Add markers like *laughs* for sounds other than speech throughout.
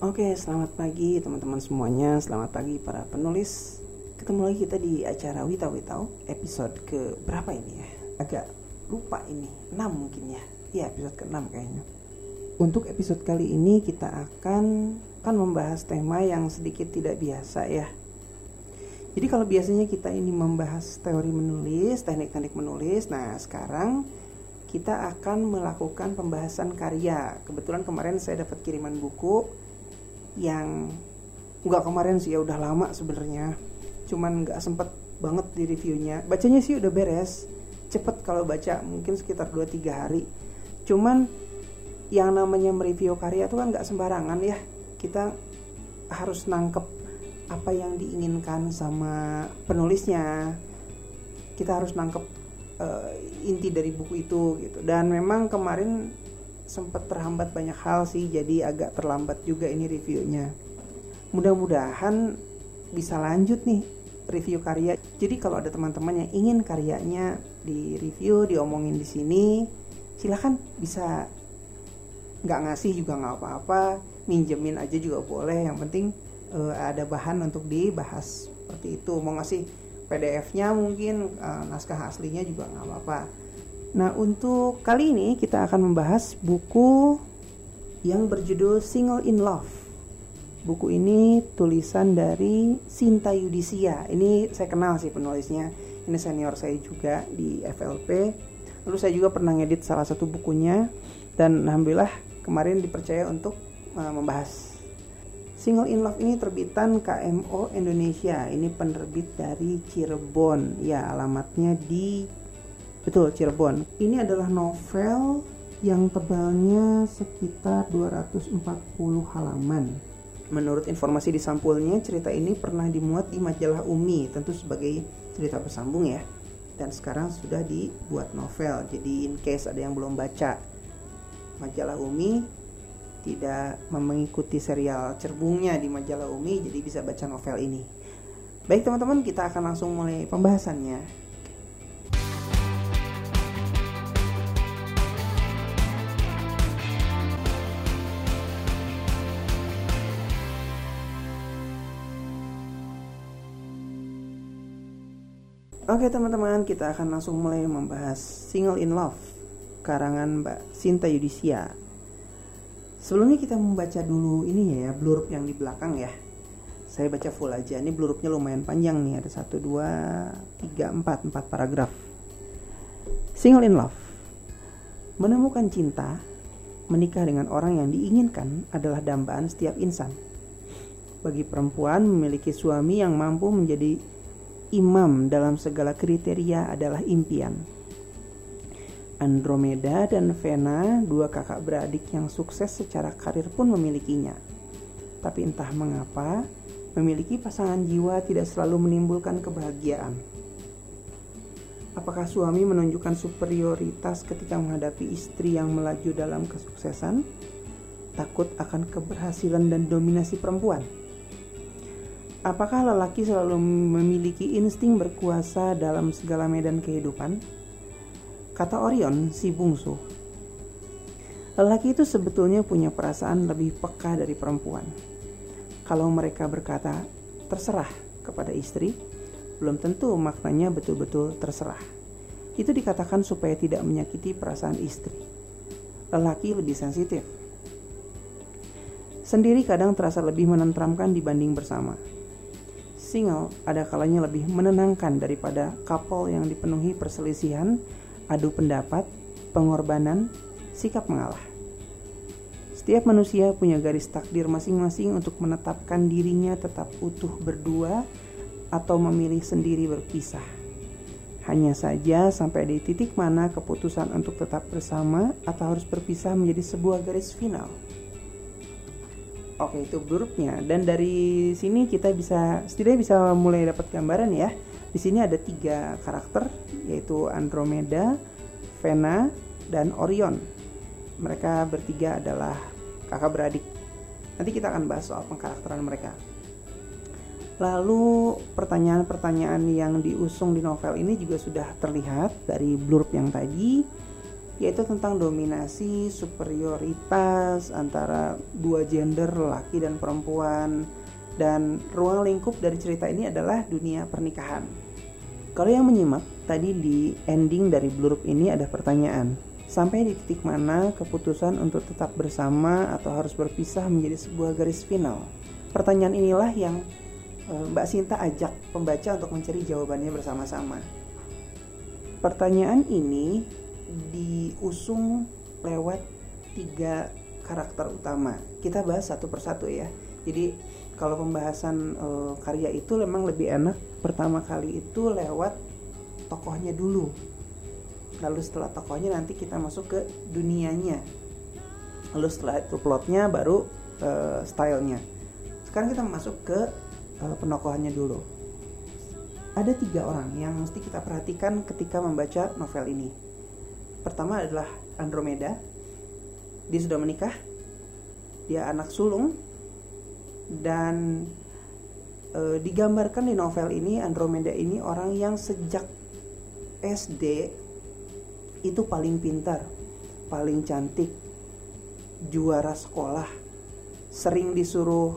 Oke, selamat pagi teman-teman semuanya. Selamat pagi para penulis. Ketemu lagi kita di acara Wita Witau episode ke berapa ini ya? Agak lupa ini, 6 mungkin ya. Iya, episode ke-6 kayaknya. Untuk episode kali ini kita akan kan membahas tema yang sedikit tidak biasa ya. Jadi kalau biasanya kita ini membahas teori menulis, teknik-teknik menulis, nah sekarang kita akan melakukan pembahasan karya. Kebetulan kemarin saya dapat kiriman buku yang nggak kemarin sih ya udah lama sebenarnya. Cuman nggak sempet banget di reviewnya. Bacanya sih udah beres cepet kalau baca mungkin sekitar 2-3 hari. Cuman yang namanya mereview karya itu kan nggak sembarangan ya. Kita harus nangkep apa yang diinginkan sama penulisnya. Kita harus nangkep uh, inti dari buku itu gitu. Dan memang kemarin sempat terhambat banyak hal sih jadi agak terlambat juga ini reviewnya. Mudah-mudahan bisa lanjut nih review karya. Jadi kalau ada teman-teman yang ingin karyanya di review diomongin di sini silahkan bisa. Nggak ngasih juga nggak apa-apa minjemin aja juga boleh. Yang penting uh, ada bahan untuk dibahas seperti itu. Mau ngasih PDF-nya mungkin uh, naskah aslinya juga nggak apa-apa Nah, untuk kali ini kita akan membahas buku yang berjudul Single in Love. Buku ini tulisan dari Sinta Yudisia. Ini saya kenal sih penulisnya. Ini senior saya juga di FLP. Lalu saya juga pernah ngedit salah satu bukunya dan alhamdulillah kemarin dipercaya untuk uh, membahas. Single in Love ini terbitan KMO Indonesia. Ini penerbit dari Cirebon. Ya, alamatnya di Betul, Cirebon. Ini adalah novel yang tebalnya sekitar 240 halaman. Menurut informasi di sampulnya, cerita ini pernah dimuat di majalah Umi, tentu sebagai cerita bersambung ya. Dan sekarang sudah dibuat novel, jadi in case ada yang belum baca. Majalah Umi tidak mengikuti serial cerbungnya di majalah Umi, jadi bisa baca novel ini. Baik teman-teman, kita akan langsung mulai pembahasannya. Oke teman-teman, kita akan langsung mulai membahas Single in Love karangan Mbak Sinta Yudisia. Sebelumnya kita membaca dulu ini ya, blurb yang di belakang ya. Saya baca full aja. Ini blurubnya lumayan panjang nih, ada 1 2 3 4 4 paragraf. Single in Love. Menemukan cinta, menikah dengan orang yang diinginkan adalah dambaan setiap insan. Bagi perempuan memiliki suami yang mampu menjadi imam dalam segala kriteria adalah impian. Andromeda dan Vena, dua kakak beradik yang sukses secara karir pun memilikinya. Tapi entah mengapa, memiliki pasangan jiwa tidak selalu menimbulkan kebahagiaan. Apakah suami menunjukkan superioritas ketika menghadapi istri yang melaju dalam kesuksesan? Takut akan keberhasilan dan dominasi perempuan? Apakah lelaki selalu memiliki insting berkuasa dalam segala medan kehidupan? Kata Orion, si bungsu. Lelaki itu sebetulnya punya perasaan lebih peka dari perempuan. Kalau mereka berkata, terserah kepada istri, belum tentu maknanya betul-betul terserah. Itu dikatakan supaya tidak menyakiti perasaan istri. Lelaki lebih sensitif. Sendiri kadang terasa lebih menentramkan dibanding bersama Single ada kalanya lebih menenangkan daripada couple yang dipenuhi perselisihan, adu pendapat, pengorbanan, sikap mengalah. Setiap manusia punya garis takdir masing-masing untuk menetapkan dirinya tetap utuh berdua atau memilih sendiri berpisah. Hanya saja sampai di titik mana keputusan untuk tetap bersama atau harus berpisah menjadi sebuah garis final. Oke itu blurbnya dan dari sini kita bisa setidaknya bisa mulai dapat gambaran ya. Di sini ada tiga karakter yaitu Andromeda, Vena, dan Orion. Mereka bertiga adalah kakak beradik. Nanti kita akan bahas soal pengkarakteran mereka. Lalu pertanyaan-pertanyaan yang diusung di novel ini juga sudah terlihat dari blurb yang tadi. Yaitu tentang dominasi superioritas antara dua gender laki dan perempuan dan ruang lingkup dari cerita ini adalah dunia pernikahan. Kalau yang menyimak tadi di ending dari blurb ini ada pertanyaan. Sampai di titik mana keputusan untuk tetap bersama atau harus berpisah menjadi sebuah garis final? Pertanyaan inilah yang eh, Mbak Sinta ajak pembaca untuk mencari jawabannya bersama-sama. Pertanyaan ini diusung lewat tiga karakter utama. Kita bahas satu persatu ya. Jadi kalau pembahasan e, karya itu memang lebih enak pertama kali itu lewat tokohnya dulu. Lalu setelah tokohnya nanti kita masuk ke dunianya. Lalu setelah itu plotnya baru e, stylenya. Sekarang kita masuk ke e, penokohannya dulu. Ada tiga orang yang mesti kita perhatikan ketika membaca novel ini. Pertama adalah Andromeda. Dia sudah menikah. Dia anak sulung dan e, digambarkan di novel ini Andromeda ini orang yang sejak SD itu paling pintar, paling cantik, juara sekolah, sering disuruh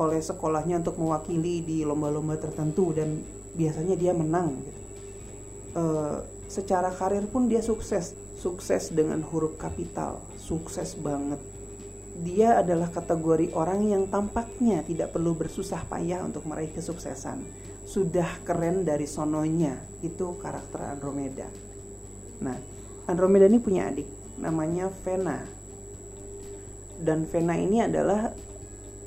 oleh sekolahnya untuk mewakili di lomba-lomba tertentu dan biasanya dia menang. E, secara karir pun dia sukses, sukses dengan huruf kapital, sukses banget dia adalah kategori orang yang tampaknya tidak perlu bersusah payah untuk meraih kesuksesan. Sudah keren dari sononya, itu karakter Andromeda. Nah, Andromeda ini punya adik, namanya Vena. Dan Vena ini adalah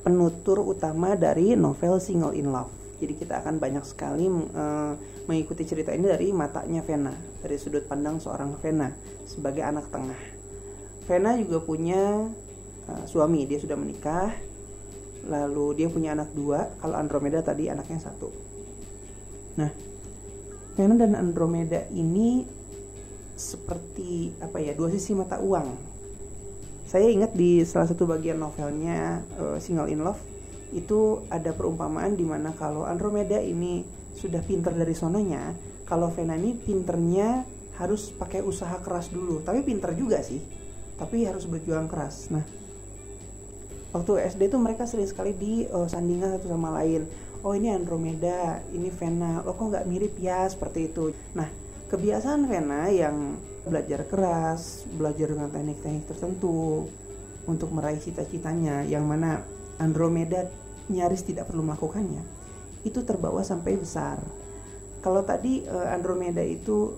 penutur utama dari novel Single in Love. Jadi kita akan banyak sekali uh, mengikuti cerita ini dari matanya Vena, dari sudut pandang seorang Vena sebagai anak tengah. Vena juga punya uh, suami dia sudah menikah lalu dia punya anak dua kalau Andromeda tadi anaknya satu nah Venus dan Andromeda ini seperti apa ya dua sisi mata uang saya ingat di salah satu bagian novelnya uh, Single in Love itu ada perumpamaan di mana kalau Andromeda ini sudah pinter dari sononya kalau Vena ini pinternya harus pakai usaha keras dulu. Tapi pinter juga sih tapi harus berjuang keras. Nah waktu SD tuh mereka sering sekali di uh, sandingan satu sama lain. Oh ini Andromeda ini Vena. Lo kok nggak mirip ya? Seperti itu. Nah kebiasaan Vena yang belajar keras belajar dengan teknik-teknik tertentu untuk meraih cita-citanya yang mana Andromeda nyaris tidak perlu melakukannya itu terbawa sampai besar kalau tadi uh, Andromeda itu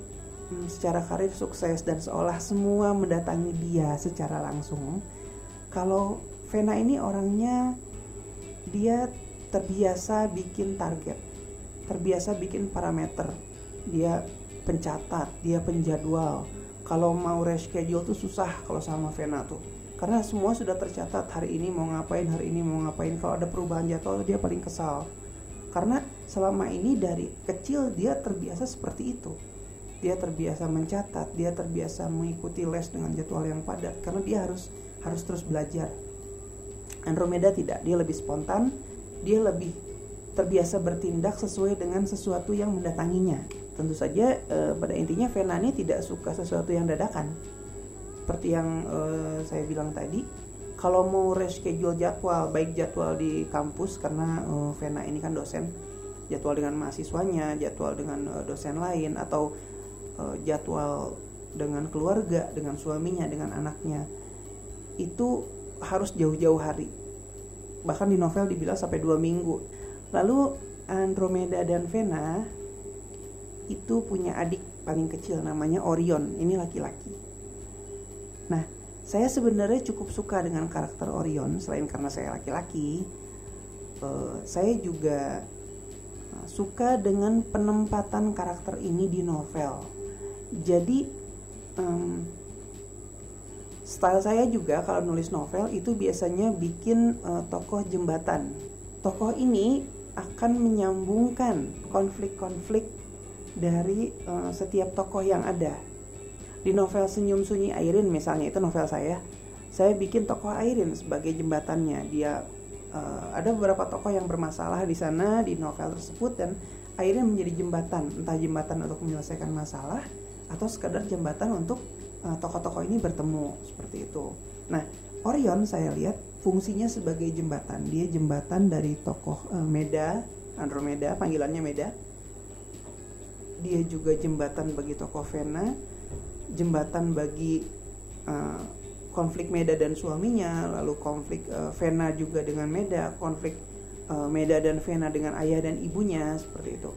um, secara karir sukses dan seolah semua mendatangi dia secara langsung kalau Vena ini orangnya dia terbiasa bikin target, terbiasa bikin parameter. Dia pencatat, dia penjadwal. Kalau mau reschedule tuh susah kalau sama Vena tuh. Karena semua sudah tercatat hari ini mau ngapain, hari ini mau ngapain. Kalau ada perubahan jadwal dia paling kesal. Karena selama ini dari kecil dia terbiasa seperti itu. Dia terbiasa mencatat, dia terbiasa mengikuti les dengan jadwal yang padat karena dia harus harus terus belajar Andromeda tidak, dia lebih spontan, dia lebih terbiasa bertindak sesuai dengan sesuatu yang mendatanginya. Tentu saja e, pada intinya Vena tidak suka sesuatu yang dadakan. Seperti yang e, saya bilang tadi, kalau mau reschedule jadwal, baik jadwal di kampus karena e, Vena ini kan dosen, jadwal dengan mahasiswanya, jadwal dengan e, dosen lain atau e, jadwal dengan keluarga, dengan suaminya, dengan anaknya. Itu harus jauh-jauh hari. Bahkan di novel dibilang sampai dua minggu. Lalu Andromeda dan Vena itu punya adik paling kecil namanya Orion. Ini laki-laki saya sebenarnya cukup suka dengan karakter Orion selain karena saya laki-laki uh, saya juga uh, suka dengan penempatan karakter ini di novel jadi um, Style saya juga kalau nulis novel itu biasanya bikin uh, tokoh jembatan. Tokoh ini akan menyambungkan konflik-konflik dari uh, setiap tokoh yang ada. Di novel Senyum Sunyi Airin misalnya itu novel saya, saya bikin tokoh Airin sebagai jembatannya. Dia uh, ada beberapa tokoh yang bermasalah di sana di novel tersebut dan Airin menjadi jembatan, entah jembatan untuk menyelesaikan masalah atau sekadar jembatan untuk uh, tokoh-tokoh ini bertemu seperti itu. Nah, Orion saya lihat fungsinya sebagai jembatan. Dia jembatan dari tokoh uh, Meda, Andromeda, panggilannya Meda. Dia juga jembatan bagi tokoh Vena, jembatan bagi uh, konflik Meda dan suaminya, lalu konflik uh, Vena juga dengan Meda, konflik uh, Meda dan Vena dengan ayah dan ibunya seperti itu.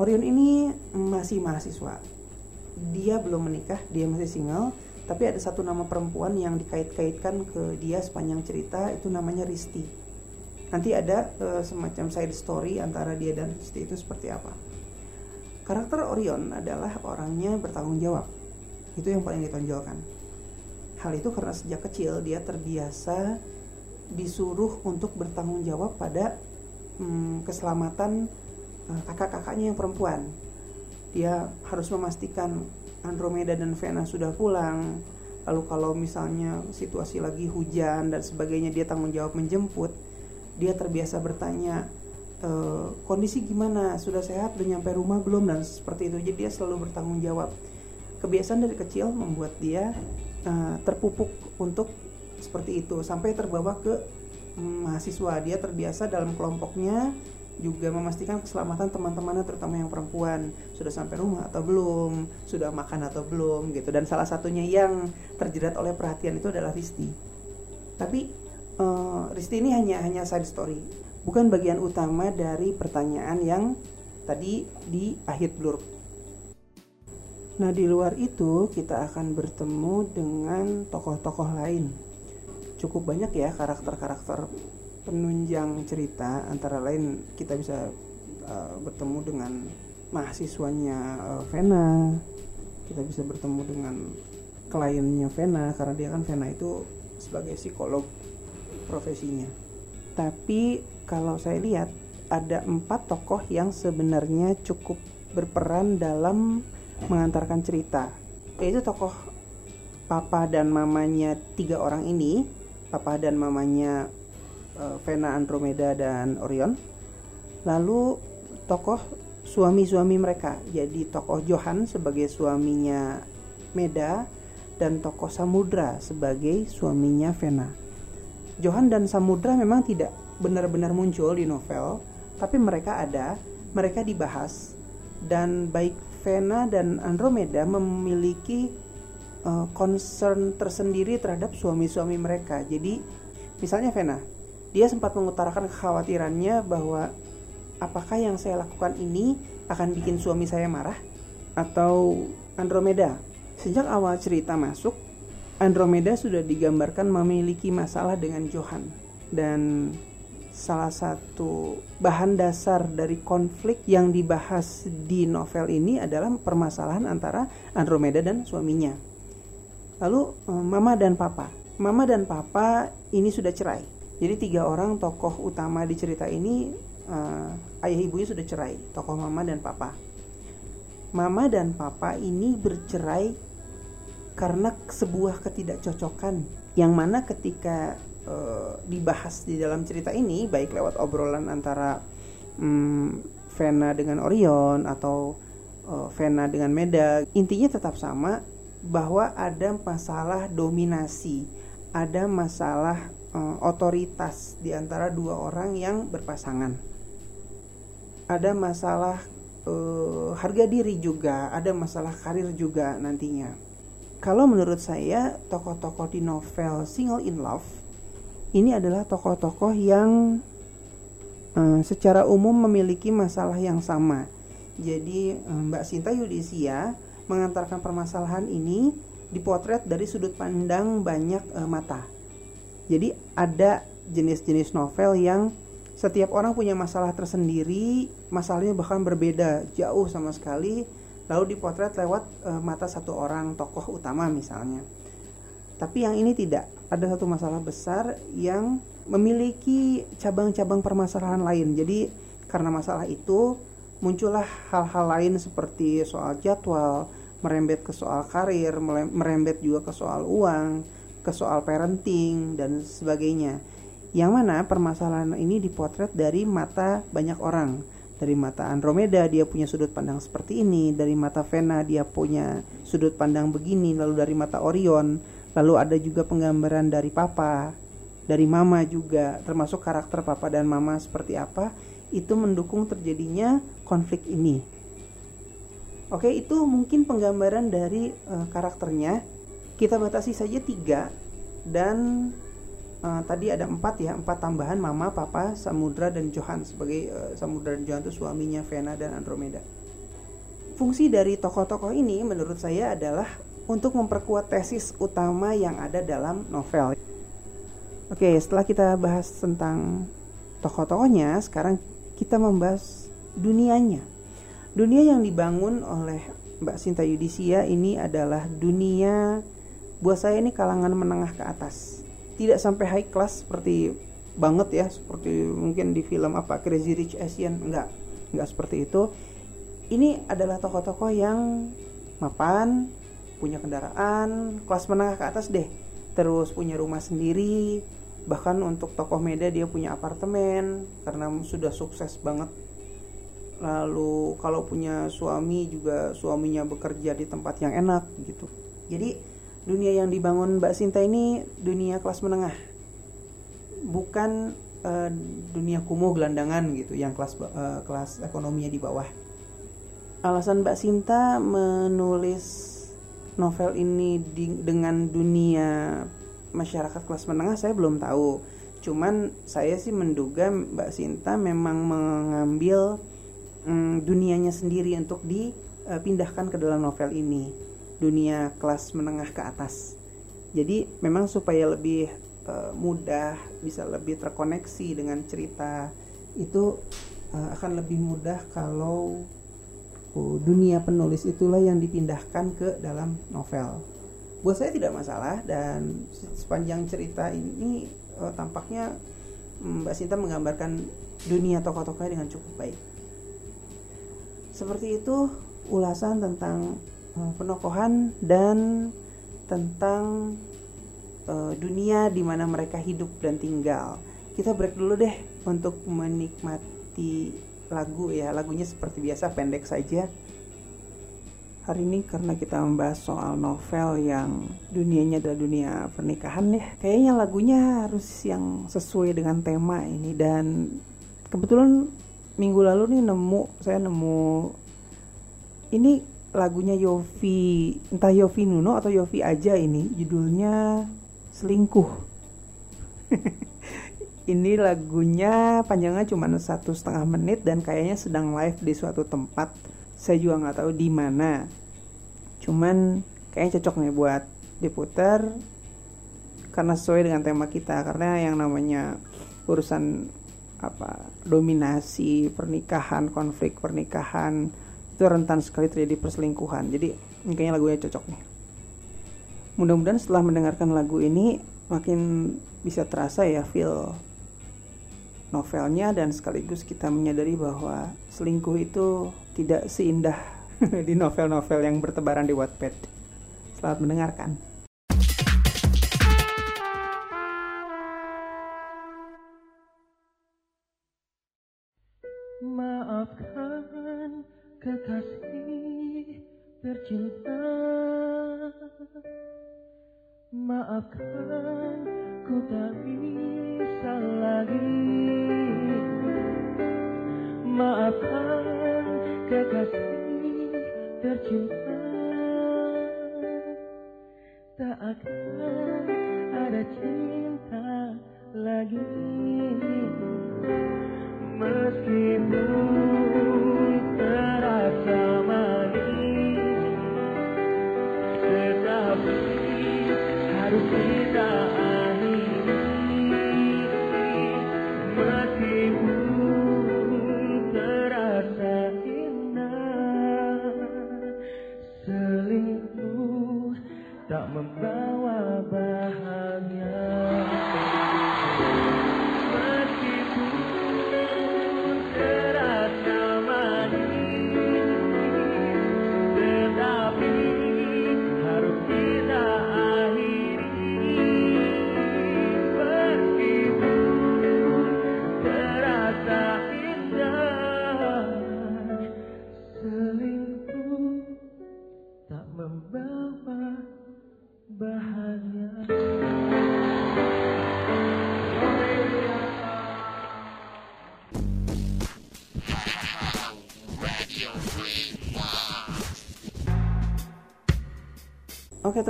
Orion ini masih mahasiswa dia belum menikah, dia masih single, tapi ada satu nama perempuan yang dikait-kaitkan ke dia sepanjang cerita itu namanya Risti. Nanti ada uh, semacam side story antara dia dan Risti itu seperti apa. Karakter Orion adalah orangnya bertanggung jawab. Itu yang paling ditonjolkan. Hal itu karena sejak kecil dia terbiasa disuruh untuk bertanggung jawab pada hmm, keselamatan uh, kakak-kakaknya yang perempuan dia harus memastikan Andromeda dan Vena sudah pulang lalu kalau misalnya situasi lagi hujan dan sebagainya dia tanggung jawab menjemput dia terbiasa bertanya e, kondisi gimana? Sudah sehat? Udah nyampe rumah belum? Dan seperti itu. Jadi dia selalu bertanggung jawab. Kebiasaan dari kecil membuat dia uh, terpupuk untuk seperti itu. Sampai terbawa ke um, mahasiswa. Dia terbiasa dalam kelompoknya juga memastikan keselamatan teman-temannya terutama yang perempuan. Sudah sampai rumah atau belum? Sudah makan atau belum? Gitu. Dan salah satunya yang terjerat oleh perhatian itu adalah Risti. Tapi uh, Risti ini hanya hanya side story bukan bagian utama dari pertanyaan yang tadi di akhir blur nah di luar itu kita akan bertemu dengan tokoh-tokoh lain. Cukup banyak ya karakter-karakter penunjang cerita. Antara lain kita bisa uh, bertemu dengan mahasiswanya uh, Vena. Kita bisa bertemu dengan kliennya Vena karena dia kan Vena itu sebagai psikolog profesinya. Tapi kalau saya lihat ada empat tokoh yang sebenarnya cukup berperan dalam mengantarkan cerita. Yaitu tokoh papa dan mamanya tiga orang ini papa dan mamanya Vena Andromeda dan Orion. Lalu tokoh suami-suami mereka jadi tokoh Johan sebagai suaminya Meda dan tokoh Samudra sebagai suaminya Vena Johan dan Samudra memang tidak benar-benar muncul di novel tapi mereka ada mereka dibahas dan baik Vena dan Andromeda memiliki uh, concern tersendiri terhadap suami-suami mereka jadi misalnya Vena dia sempat mengutarakan kekhawatirannya bahwa apakah yang saya lakukan ini akan bikin suami saya marah atau Andromeda. Sejak awal cerita masuk, Andromeda sudah digambarkan memiliki masalah dengan Johan dan salah satu bahan dasar dari konflik yang dibahas di novel ini adalah permasalahan antara Andromeda dan suaminya. Lalu eh, mama dan papa. Mama dan papa ini sudah cerai jadi tiga orang tokoh utama di cerita ini uh, ayah ibunya sudah cerai, tokoh mama dan papa. Mama dan papa ini bercerai karena sebuah ketidakcocokan yang mana ketika uh, dibahas di dalam cerita ini baik lewat obrolan antara Vena dengan Orion atau uh, Vena dengan Meda intinya tetap sama bahwa ada masalah dominasi ada masalah uh, otoritas di antara dua orang yang berpasangan. Ada masalah uh, harga diri juga, ada masalah karir juga nantinya. Kalau menurut saya tokoh-tokoh di novel Single in Love ini adalah tokoh-tokoh yang uh, secara umum memiliki masalah yang sama. Jadi Mbak Sinta Yudisia mengantarkan permasalahan ini dipotret dari sudut pandang banyak uh, mata jadi ada jenis-jenis novel yang setiap orang punya masalah tersendiri, masalahnya bahkan berbeda jauh sama sekali, lalu dipotret lewat e, mata satu orang tokoh utama misalnya. Tapi yang ini tidak, ada satu masalah besar yang memiliki cabang-cabang permasalahan lain. Jadi karena masalah itu muncullah hal-hal lain seperti soal jadwal, merembet ke soal karir, merembet juga ke soal uang, ke soal parenting dan sebagainya. Yang mana permasalahan ini dipotret dari mata banyak orang dari mata Andromeda dia punya sudut pandang seperti ini dari mata Vena dia punya sudut pandang begini lalu dari mata Orion lalu ada juga penggambaran dari Papa dari Mama juga termasuk karakter Papa dan Mama seperti apa itu mendukung terjadinya konflik ini. Oke itu mungkin penggambaran dari uh, karakternya. Kita batasi saja tiga dan uh, tadi ada empat ya empat tambahan mama papa samudra dan johan sebagai uh, samudra dan johan itu suaminya Vena dan Andromeda. Fungsi dari tokoh-tokoh ini menurut saya adalah untuk memperkuat tesis utama yang ada dalam novel. Oke setelah kita bahas tentang tokoh-tokohnya sekarang kita membahas dunianya. Dunia yang dibangun oleh Mbak Sinta Yudisia ini adalah dunia buat saya ini kalangan menengah ke atas. Tidak sampai high class seperti banget ya seperti mungkin di film apa Crazy Rich Asian enggak enggak seperti itu. Ini adalah tokoh-tokoh yang mapan punya kendaraan kelas menengah ke atas deh. Terus punya rumah sendiri bahkan untuk tokoh media dia punya apartemen karena sudah sukses banget. Lalu kalau punya suami juga suaminya bekerja di tempat yang enak gitu. Jadi dunia yang dibangun Mbak Sinta ini dunia kelas menengah. Bukan uh, dunia kumuh gelandangan gitu yang kelas uh, kelas ekonominya di bawah. Alasan Mbak Sinta menulis novel ini di, dengan dunia masyarakat kelas menengah saya belum tahu cuman saya sih menduga Mbak Sinta memang mengambil um, dunianya sendiri untuk dipindahkan ke dalam novel ini dunia kelas menengah ke atas. Jadi memang supaya lebih uh, mudah bisa lebih terkoneksi dengan cerita itu uh, akan lebih mudah kalau dunia penulis itulah yang dipindahkan ke dalam novel. Buat saya tidak masalah dan sepanjang cerita ini uh, tampaknya mm, Mbak Sinta menggambarkan dunia tokoh-tokohnya dengan cukup baik. Seperti itu ulasan tentang Eh, penokohan dan tentang uh, dunia di mana mereka hidup dan tinggal. Kita break dulu deh untuk menikmati lagu ya. Lagunya seperti biasa pendek saja. Hari ini karena kita membahas soal novel yang dunianya adalah dunia pernikahan ya. Kayaknya lagunya harus yang sesuai dengan tema ini dan kebetulan minggu lalu nih nemu saya nemu ini lagunya Yofi entah Yofi Nuno atau Yofi aja ini judulnya selingkuh *laughs* ini lagunya panjangnya cuma satu setengah menit dan kayaknya sedang live di suatu tempat. Saya juga nggak tahu di mana. Cuman kayaknya cocok nih buat diputar karena sesuai dengan tema kita. Karena yang namanya urusan apa dominasi pernikahan konflik pernikahan itu rentan sekali terjadi perselingkuhan. Jadi kayaknya lagunya cocok nih. Mudah-mudahan setelah mendengarkan lagu ini makin bisa terasa ya feel novelnya dan sekaligus kita menyadari bahwa selingkuh itu tidak seindah *laughs* di novel-novel yang bertebaran di Wattpad. Selamat mendengarkan. Maafkan kekasih tercinta Maafkan ku tak bisa lagi Maafkan kekasih tercinta. Tak akan ada cinta lagi. Meskipun tak membawa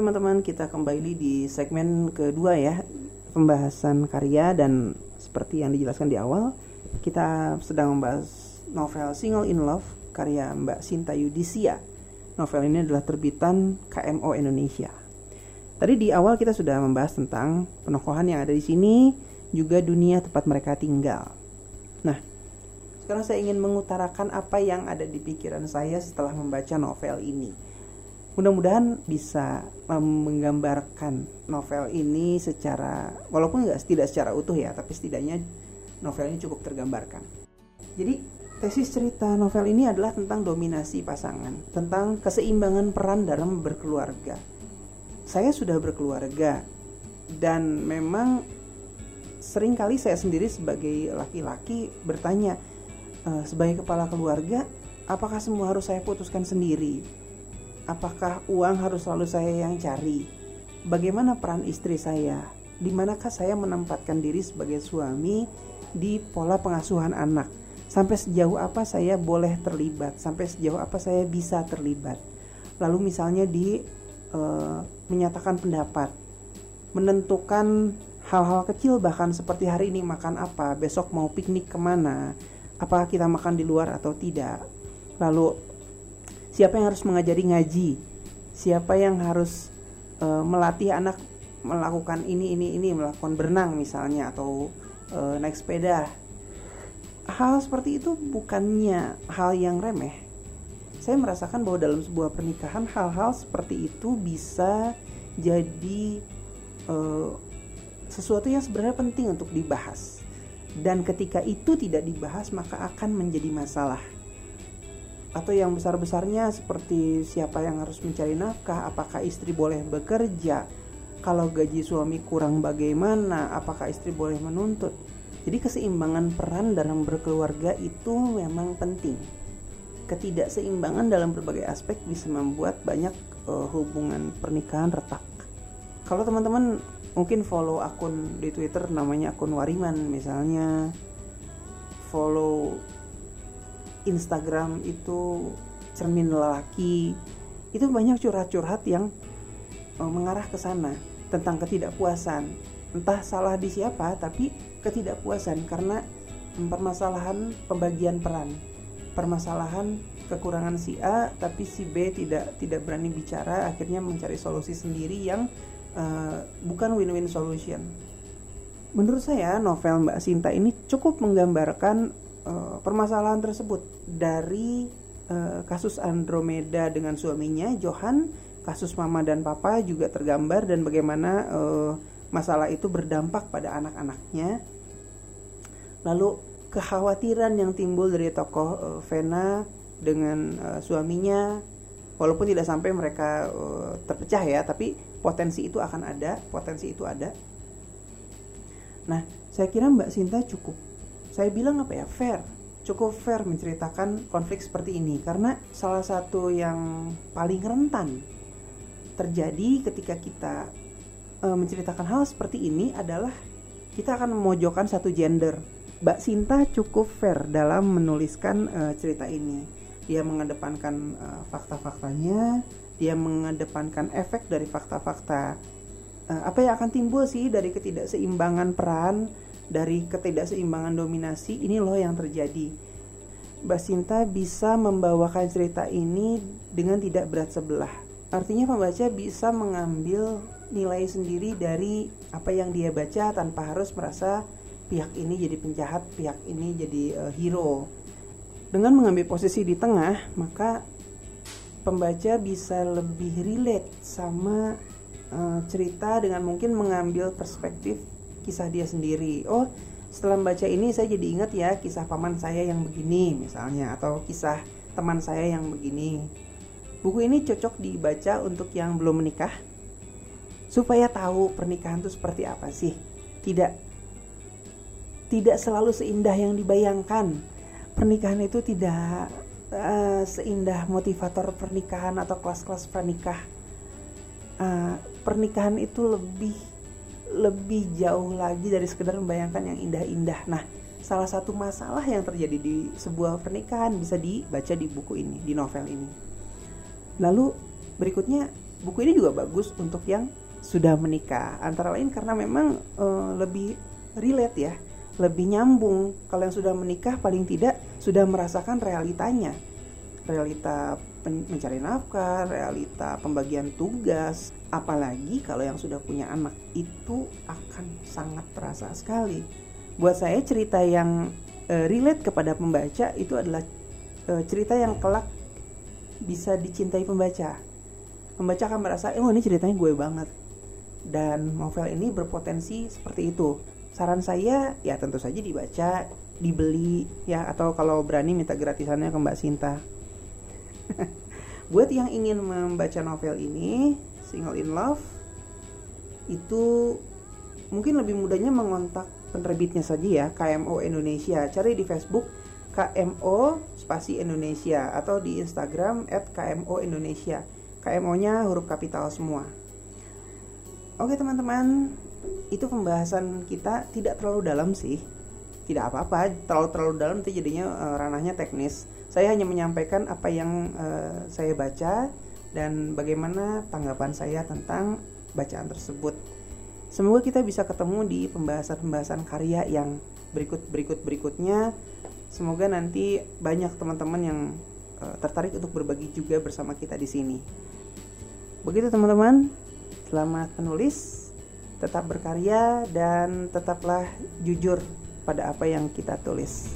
teman-teman, kita kembali di segmen kedua ya, pembahasan karya dan seperti yang dijelaskan di awal, kita sedang membahas novel Single in Love karya Mbak Sinta Yudisia. Novel ini adalah terbitan KMO Indonesia. Tadi di awal kita sudah membahas tentang penokohan yang ada di sini, juga dunia tempat mereka tinggal. Nah, sekarang saya ingin mengutarakan apa yang ada di pikiran saya setelah membaca novel ini mudah-mudahan bisa menggambarkan novel ini secara walaupun nggak tidak secara utuh ya tapi setidaknya novel ini cukup tergambarkan. Jadi tesis cerita novel ini adalah tentang dominasi pasangan tentang keseimbangan peran dalam berkeluarga. Saya sudah berkeluarga dan memang sering kali saya sendiri sebagai laki-laki bertanya e, sebagai kepala keluarga apakah semua harus saya putuskan sendiri Apakah uang harus selalu saya yang cari? Bagaimana peran istri saya? Di manakah saya menempatkan diri sebagai suami di pola pengasuhan anak? Sampai sejauh apa saya boleh terlibat? Sampai sejauh apa saya bisa terlibat? Lalu misalnya di e, menyatakan pendapat, menentukan hal-hal kecil bahkan seperti hari ini makan apa, besok mau piknik ke mana, apakah kita makan di luar atau tidak. Lalu siapa yang harus mengajari ngaji? Siapa yang harus uh, melatih anak melakukan ini ini ini melakukan berenang misalnya atau uh, naik sepeda. Hal seperti itu bukannya hal yang remeh. Saya merasakan bahwa dalam sebuah pernikahan hal-hal seperti itu bisa jadi uh, sesuatu yang sebenarnya penting untuk dibahas. Dan ketika itu tidak dibahas maka akan menjadi masalah atau yang besar-besarnya seperti siapa yang harus mencari nafkah, apakah istri boleh bekerja, kalau gaji suami kurang bagaimana, apakah istri boleh menuntut. Jadi keseimbangan peran dalam berkeluarga itu memang penting. Ketidakseimbangan dalam berbagai aspek bisa membuat banyak uh, hubungan pernikahan retak. Kalau teman-teman mungkin follow akun di Twitter namanya akun Wariman misalnya, follow Instagram itu cermin lelaki itu banyak curhat-curhat yang uh, mengarah ke sana tentang ketidakpuasan. Entah salah di siapa tapi ketidakpuasan karena permasalahan pembagian peran permasalahan kekurangan si A tapi si B tidak tidak berani bicara akhirnya mencari solusi sendiri yang uh, bukan win-win solution. Menurut saya novel Mbak Sinta ini cukup menggambarkan uh, permasalahan tersebut dari uh, kasus Andromeda dengan suaminya Johan kasus mama dan papa juga tergambar dan bagaimana uh, masalah itu berdampak pada anak-anaknya. Lalu kekhawatiran yang timbul dari tokoh uh, Vena dengan uh, suaminya walaupun tidak sampai mereka uh, terpecah ya tapi potensi itu akan ada potensi itu ada. Nah saya kira Mbak Sinta cukup saya bilang apa ya fair cukup fair menceritakan konflik seperti ini karena salah satu yang paling rentan terjadi ketika kita e, menceritakan hal seperti ini adalah kita akan memojokkan satu gender. Mbak Sinta cukup fair dalam menuliskan e, cerita ini. Dia mengedepankan e, fakta-faktanya, dia mengedepankan efek dari fakta-fakta. E, apa yang akan timbul sih dari ketidakseimbangan peran dari ketidakseimbangan dominasi ini loh yang terjadi. Mbak Sinta bisa membawakan cerita ini dengan tidak berat sebelah. Artinya pembaca bisa mengambil nilai sendiri dari apa yang dia baca tanpa harus merasa pihak ini jadi penjahat, pihak ini jadi uh, hero. Dengan mengambil posisi di tengah, maka pembaca bisa lebih relate sama uh, cerita dengan mungkin mengambil perspektif kisah dia sendiri. Oh setelah membaca ini saya jadi ingat ya kisah paman saya yang begini misalnya atau kisah teman saya yang begini. Buku ini cocok dibaca untuk yang belum menikah supaya tahu pernikahan itu seperti apa sih. Tidak tidak selalu seindah yang dibayangkan. Pernikahan itu tidak uh, seindah motivator pernikahan atau kelas-kelas pernikah uh, pernikahan itu lebih lebih jauh lagi dari sekedar membayangkan yang indah-indah. Nah, salah satu masalah yang terjadi di sebuah pernikahan bisa dibaca di buku ini, di novel ini. Lalu berikutnya buku ini juga bagus untuk yang sudah menikah antara lain karena memang uh, lebih relate ya lebih nyambung kalau yang sudah menikah paling tidak sudah merasakan realitanya realita mencari nafkah, realita pembagian tugas, apalagi kalau yang sudah punya anak itu akan sangat terasa sekali. Buat saya cerita yang uh, relate kepada pembaca itu adalah uh, cerita yang kelak bisa dicintai pembaca. Pembaca akan merasa, "Oh, ini ceritanya gue banget." Dan novel ini berpotensi seperti itu. Saran saya ya tentu saja dibaca, dibeli ya atau kalau berani minta gratisannya ke Mbak Sinta. *laughs* Buat yang ingin membaca novel ini, Single in Love, itu mungkin lebih mudahnya mengontak penerbitnya saja ya, KMO Indonesia. Cari di Facebook KMO spasi Indonesia atau di Instagram at KMO Indonesia. KMO-nya huruf kapital semua. Oke teman-teman, itu pembahasan kita tidak terlalu dalam sih. Tidak apa-apa, terlalu terlalu dalam itu jadinya uh, ranahnya teknis saya hanya menyampaikan apa yang uh, saya baca dan bagaimana tanggapan saya tentang bacaan tersebut. Semoga kita bisa ketemu di pembahasan-pembahasan karya yang berikut-berikut berikutnya. Semoga nanti banyak teman-teman yang uh, tertarik untuk berbagi juga bersama kita di sini. Begitu teman-teman, selamat menulis, tetap berkarya dan tetaplah jujur pada apa yang kita tulis.